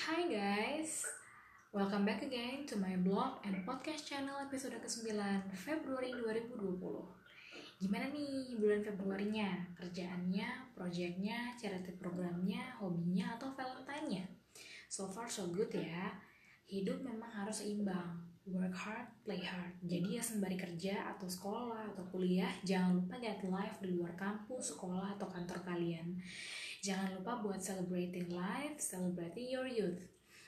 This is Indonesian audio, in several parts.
Hai guys, welcome back again to my blog and podcast channel episode ke-9 Februari 2020 Gimana nih bulan Februarinya? Kerjaannya, proyeknya, charity programnya, hobinya, atau valentine-nya? So far so good ya. Hidup memang harus seimbang. Work hard, play hard. Jadi ya sembari kerja atau sekolah atau kuliah Jangan lupa get life di luar kampus, sekolah, atau kantor kalian Jangan lupa buat celebrating life, celebrating your youth.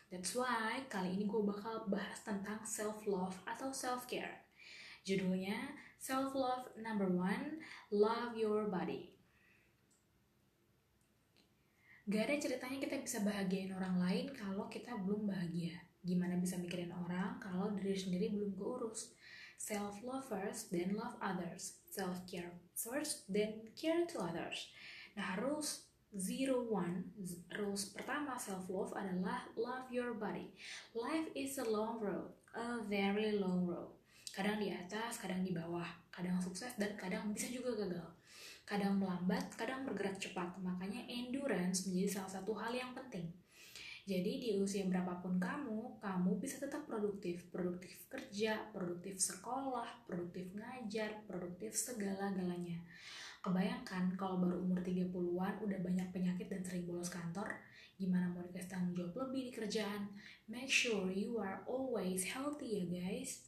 That's why kali ini gue bakal bahas tentang self-love atau self-care. Judulnya Self-Love Number One, Love Your Body. Gak ada ceritanya kita bisa bahagiain orang lain kalau kita belum bahagia. Gimana bisa mikirin orang kalau diri sendiri belum keurus? Self-love first, then love others. Self-care first, then care to others. Nah harus Zero one rules pertama self love adalah love your body. Life is a long road, a very long road. Kadang di atas, kadang di bawah, kadang sukses dan kadang bisa juga gagal. Kadang melambat, kadang bergerak cepat. Makanya endurance menjadi salah satu hal yang penting. Jadi di usia berapapun kamu, kamu bisa tetap produktif. Produktif kerja, produktif sekolah, produktif ngajar, produktif segala-galanya. Kebayangkan kalau baru umur 30-an udah banyak penyakit dan sering bolos kantor, gimana mau dikasih tanggung jawab lebih di kerjaan? Make sure you are always healthy ya guys.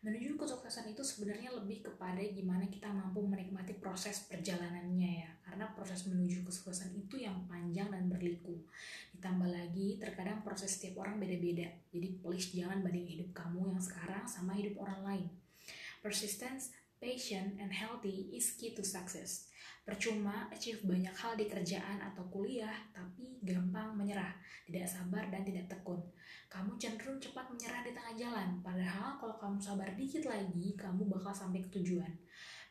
Menuju kesuksesan itu sebenarnya lebih kepada gimana kita mampu menikmati proses perjalanannya ya. Karena proses menuju kesuksesan itu yang panjang dan berliku. Ditambah lagi, terkadang proses setiap orang beda-beda. Jadi please jangan banding hidup kamu yang sekarang sama hidup orang lain. Persistence patient, and healthy is key to success. Percuma achieve banyak hal di kerjaan atau kuliah, tapi gampang menyerah, tidak sabar dan tidak tekun. Kamu cenderung cepat menyerah di tengah jalan, padahal kalau kamu sabar dikit lagi, kamu bakal sampai ke tujuan.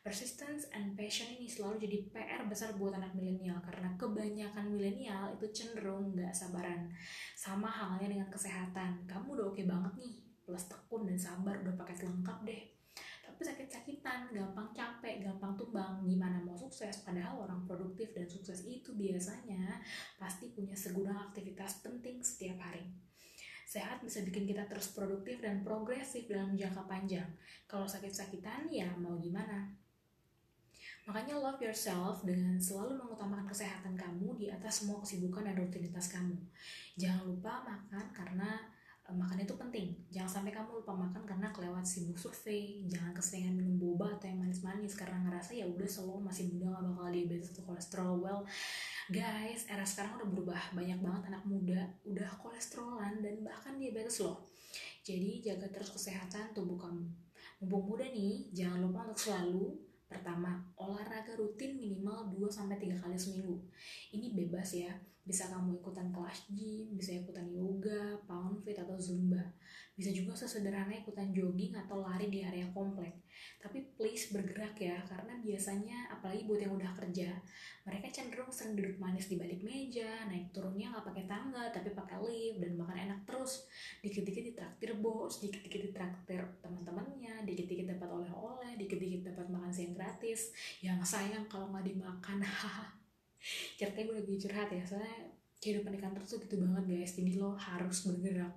Persistence and passion ini selalu jadi PR besar buat anak milenial karena kebanyakan milenial itu cenderung nggak sabaran. Sama halnya dengan kesehatan, kamu udah oke okay banget nih, plus tekun dan sabar udah pakai lengkap deh tapi sakit-sakitan, gampang capek, gampang tumbang, gimana mau sukses? Padahal orang produktif dan sukses itu biasanya pasti punya segudang aktivitas penting setiap hari. Sehat bisa bikin kita terus produktif dan progresif dalam jangka panjang. Kalau sakit-sakitan, ya mau gimana? Makanya love yourself dengan selalu mengutamakan kesehatan kamu di atas semua kesibukan dan rutinitas kamu. Jangan lupa makan karena Eh, makan itu penting. Kamu lupa makan karena kelewat sibuk survei. Jangan keseringan minum boba atau yang manis-manis karena ngerasa ya udah selalu masih muda gak bakal diabetes atau kolesterol. Well, guys, era sekarang udah berubah. Banyak banget anak muda udah kolesterolan dan bahkan diabetes loh. Jadi jaga terus kesehatan tubuh kamu. Mumpung muda nih, jangan lupa untuk selalu Pertama, olahraga rutin minimal 2-3 kali seminggu. Ini bebas ya, bisa kamu ikutan kelas gym, bisa ikutan yoga, pound fit, atau zumba. Bisa juga sesederhana ikutan jogging atau lari di area komplek. Tapi please bergerak ya, karena biasanya apalagi buat yang udah kerja, mereka cenderung sering duduk manis di balik meja, naik turunnya nggak pakai tangga tapi pakai lift dan makan enak terus. Dikit-dikit ditraktir bos, dikit-dikit ditraktir teman-temannya, dikit-dikit dapat oleh-oleh, dikit-dikit dapat makan siang gratis. Yang sayang kalau nggak dimakan, ceritanya gue lagi curhat ya soalnya kehidupan di kantor tuh gitu banget guys jadi lo harus bergerak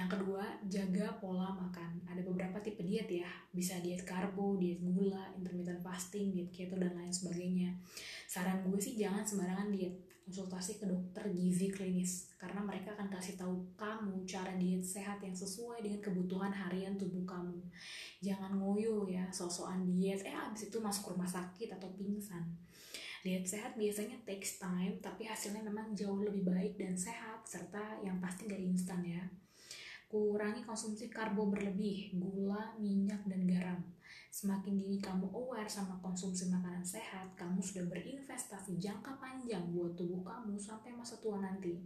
yang kedua jaga pola makan. Ada beberapa tipe diet ya. Bisa diet karbo diet gula intermittent fasting diet keto dan lain sebagainya. Saran gue sih jangan sembarangan diet. Konsultasi ke dokter gizi klinis. Karena mereka akan kasih tahu kamu cara diet sehat yang sesuai dengan kebutuhan harian tubuh kamu. Jangan ngoyo ya sosokan diet. Eh abis itu masuk rumah sakit atau pingsan. Diet sehat biasanya takes time, tapi hasilnya memang jauh lebih baik dan sehat, serta yang pasti gak instan ya. Kurangi konsumsi karbo berlebih, gula, minyak, dan garam. Semakin dini kamu aware sama konsumsi makanan sehat, kamu sudah berinvestasi jangka panjang buat tubuh kamu sampai masa tua nanti.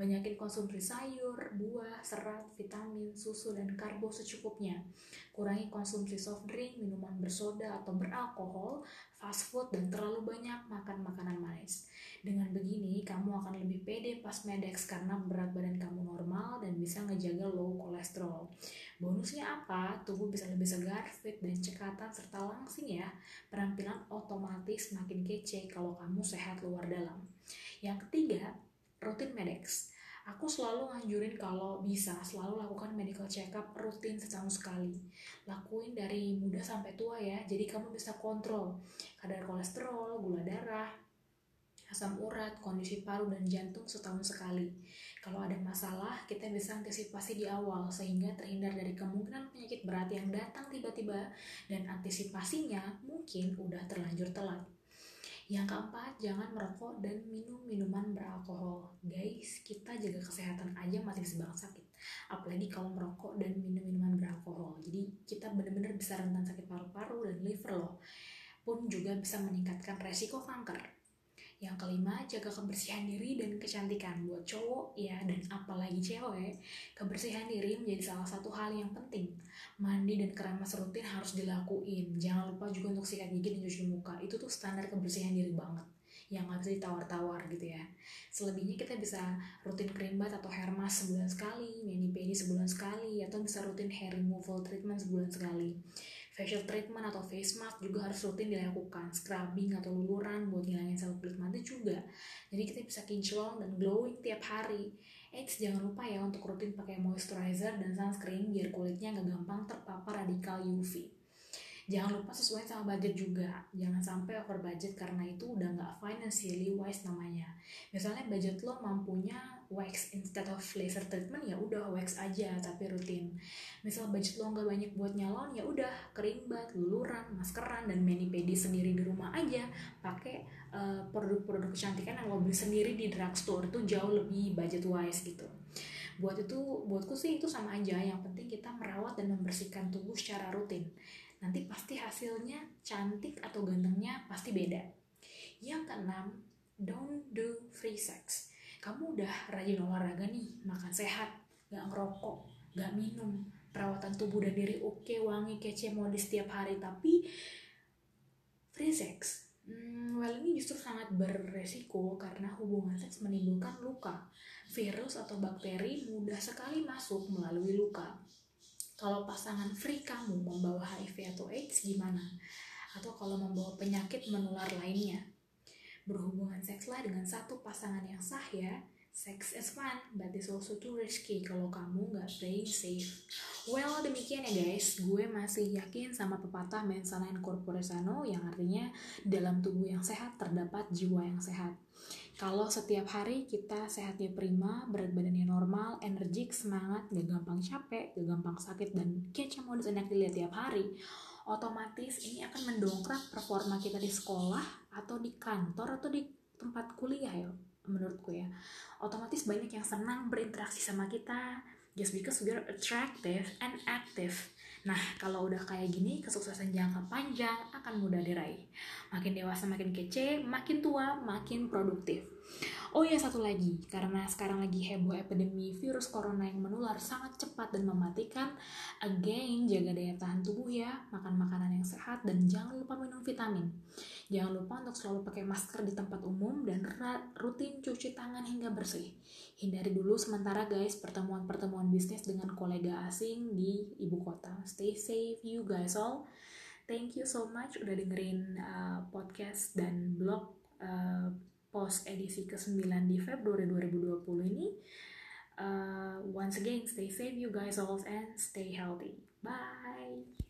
Banyakin konsumsi sayur, buah, serat, vitamin, susu, dan karbo secukupnya. Kurangi konsumsi soft drink, minuman bersoda atau beralkohol, fast food, dan terlalu banyak makan makanan manis. Dengan begini, kamu akan lebih pede pas medex karena berat badan kamu normal dan bisa ngejaga low kolesterol. Bonusnya apa? Tubuh bisa lebih segar, fit, dan cekatan serta langsing ya. Penampilan otomatis makin kece kalau kamu sehat luar dalam. Yang ketiga, rutin medex Aku selalu nganjurin kalau bisa selalu lakukan medical check up rutin setahun sekali. Lakuin dari muda sampai tua ya, jadi kamu bisa kontrol kadar kolesterol, gula darah, asam urat, kondisi paru dan jantung setahun sekali. Kalau ada masalah, kita bisa antisipasi di awal sehingga terhindar dari kemungkinan penyakit berat yang datang tiba-tiba dan antisipasinya mungkin udah terlanjur telat. Yang keempat, jangan merokok dan minum minuman beralkohol. Guys, kita jaga kesehatan aja masih sebang sakit. Apalagi kalau merokok dan minum minuman beralkohol. Jadi kita benar-benar bisa rentan sakit paru-paru dan liver loh. Pun juga bisa meningkatkan resiko kanker. Yang kelima, jaga kebersihan diri dan kecantikan buat cowok ya dan apalagi cewek. Kebersihan diri menjadi salah satu hal yang penting. Mandi dan keramas rutin harus dilakuin. Jangan lupa juga untuk sikat gigi dan cuci muka. Itu tuh standar kebersihan diri banget yang nggak bisa ditawar-tawar gitu ya. Selebihnya kita bisa rutin cream bath atau hair mask sebulan sekali, mani pedi sebulan sekali, atau bisa rutin hair removal treatment sebulan sekali facial treatment atau face mask juga harus rutin dilakukan. Scrubbing atau luluran buat ngilangin sel kulit mati juga. Jadi kita bisa kinclong dan glowing tiap hari. Eits, jangan lupa ya untuk rutin pakai moisturizer dan sunscreen biar kulitnya nggak gampang terpapar radikal UV. Jangan lupa sesuai sama budget juga. Jangan sampai over budget karena itu udah nggak financially wise namanya. Misalnya budget lo mampunya wax instead of laser treatment ya udah wax aja tapi rutin. Misal budget lo nggak banyak buat nyalon ya udah kering bat luluran maskeran dan mani pedi sendiri di rumah aja. Pakai uh, produk-produk kecantikan yang lo beli sendiri di drugstore itu jauh lebih budget wise gitu. Buat itu buatku sih itu sama aja. Yang penting kita merawat dan membersihkan tubuh secara rutin nanti pasti hasilnya cantik atau gantengnya pasti beda yang keenam don't do free sex kamu udah rajin olahraga nih makan sehat gak ngerokok gak minum perawatan tubuh dan diri oke wangi kece modis setiap hari tapi free sex Hmm, well ini justru sangat beresiko karena hubungan seks menimbulkan luka. Virus atau bakteri mudah sekali masuk melalui luka. Kalau pasangan free kamu membawa HIV atau AIDS gimana? Atau kalau membawa penyakit menular lainnya? berhubungan sekslah dengan satu pasangan yang sah ya. Sex is fun, but it's also too risky kalau kamu nggak playing safe. Well, demikian ya guys. Gue masih yakin sama pepatah mensana in corpore sano yang artinya dalam tubuh yang sehat terdapat jiwa yang sehat. Kalau setiap hari kita sehatnya prima, berat badannya normal, energik, semangat, gak gampang capek, gak gampang sakit, dan kece modus enak dilihat tiap hari, otomatis ini akan mendongkrak performa kita di sekolah, atau di kantor atau di tempat kuliah ya menurutku ya. Otomatis banyak yang senang berinteraksi sama kita just because we are attractive and active Nah, kalau udah kayak gini, kesuksesan jangka panjang akan mudah diraih. Makin dewasa makin kece, makin tua makin produktif. Oh iya satu lagi, karena sekarang lagi heboh epidemi virus corona yang menular sangat cepat dan mematikan, again jaga daya tahan tubuh ya, makan makanan yang sehat dan jangan lupa minum vitamin. Jangan lupa untuk selalu pakai masker di tempat umum dan rutin cuci tangan hingga bersih. Hindari dulu sementara guys pertemuan-pertemuan bisnis dengan kolega asing di ibu kota. Stay safe you guys all. Thank you so much udah dengerin uh, podcast dan blog uh, post edisi ke-9 di Februari 2020 ini. Uh, once again, stay safe you guys all and stay healthy. Bye!